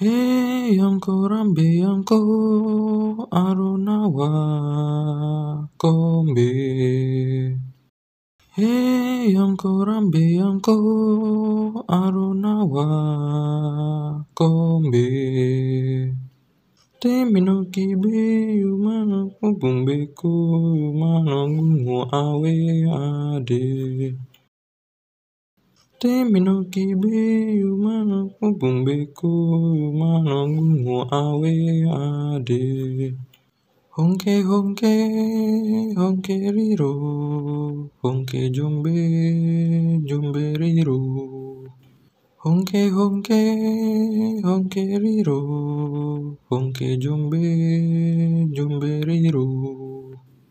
He yanko rambe yanko aronawa kombe. He yanko rambe yanko aronawa kombe. Temi no kibe yumana kubumbeko yumana ngumo awe ade. Teminoki be umano kubumbe ko umano gumo awe ade. Hongke hongke hongke riro hongke jombe jombe riro. Hongke hongke hongke riro hongke jombe jombe riro.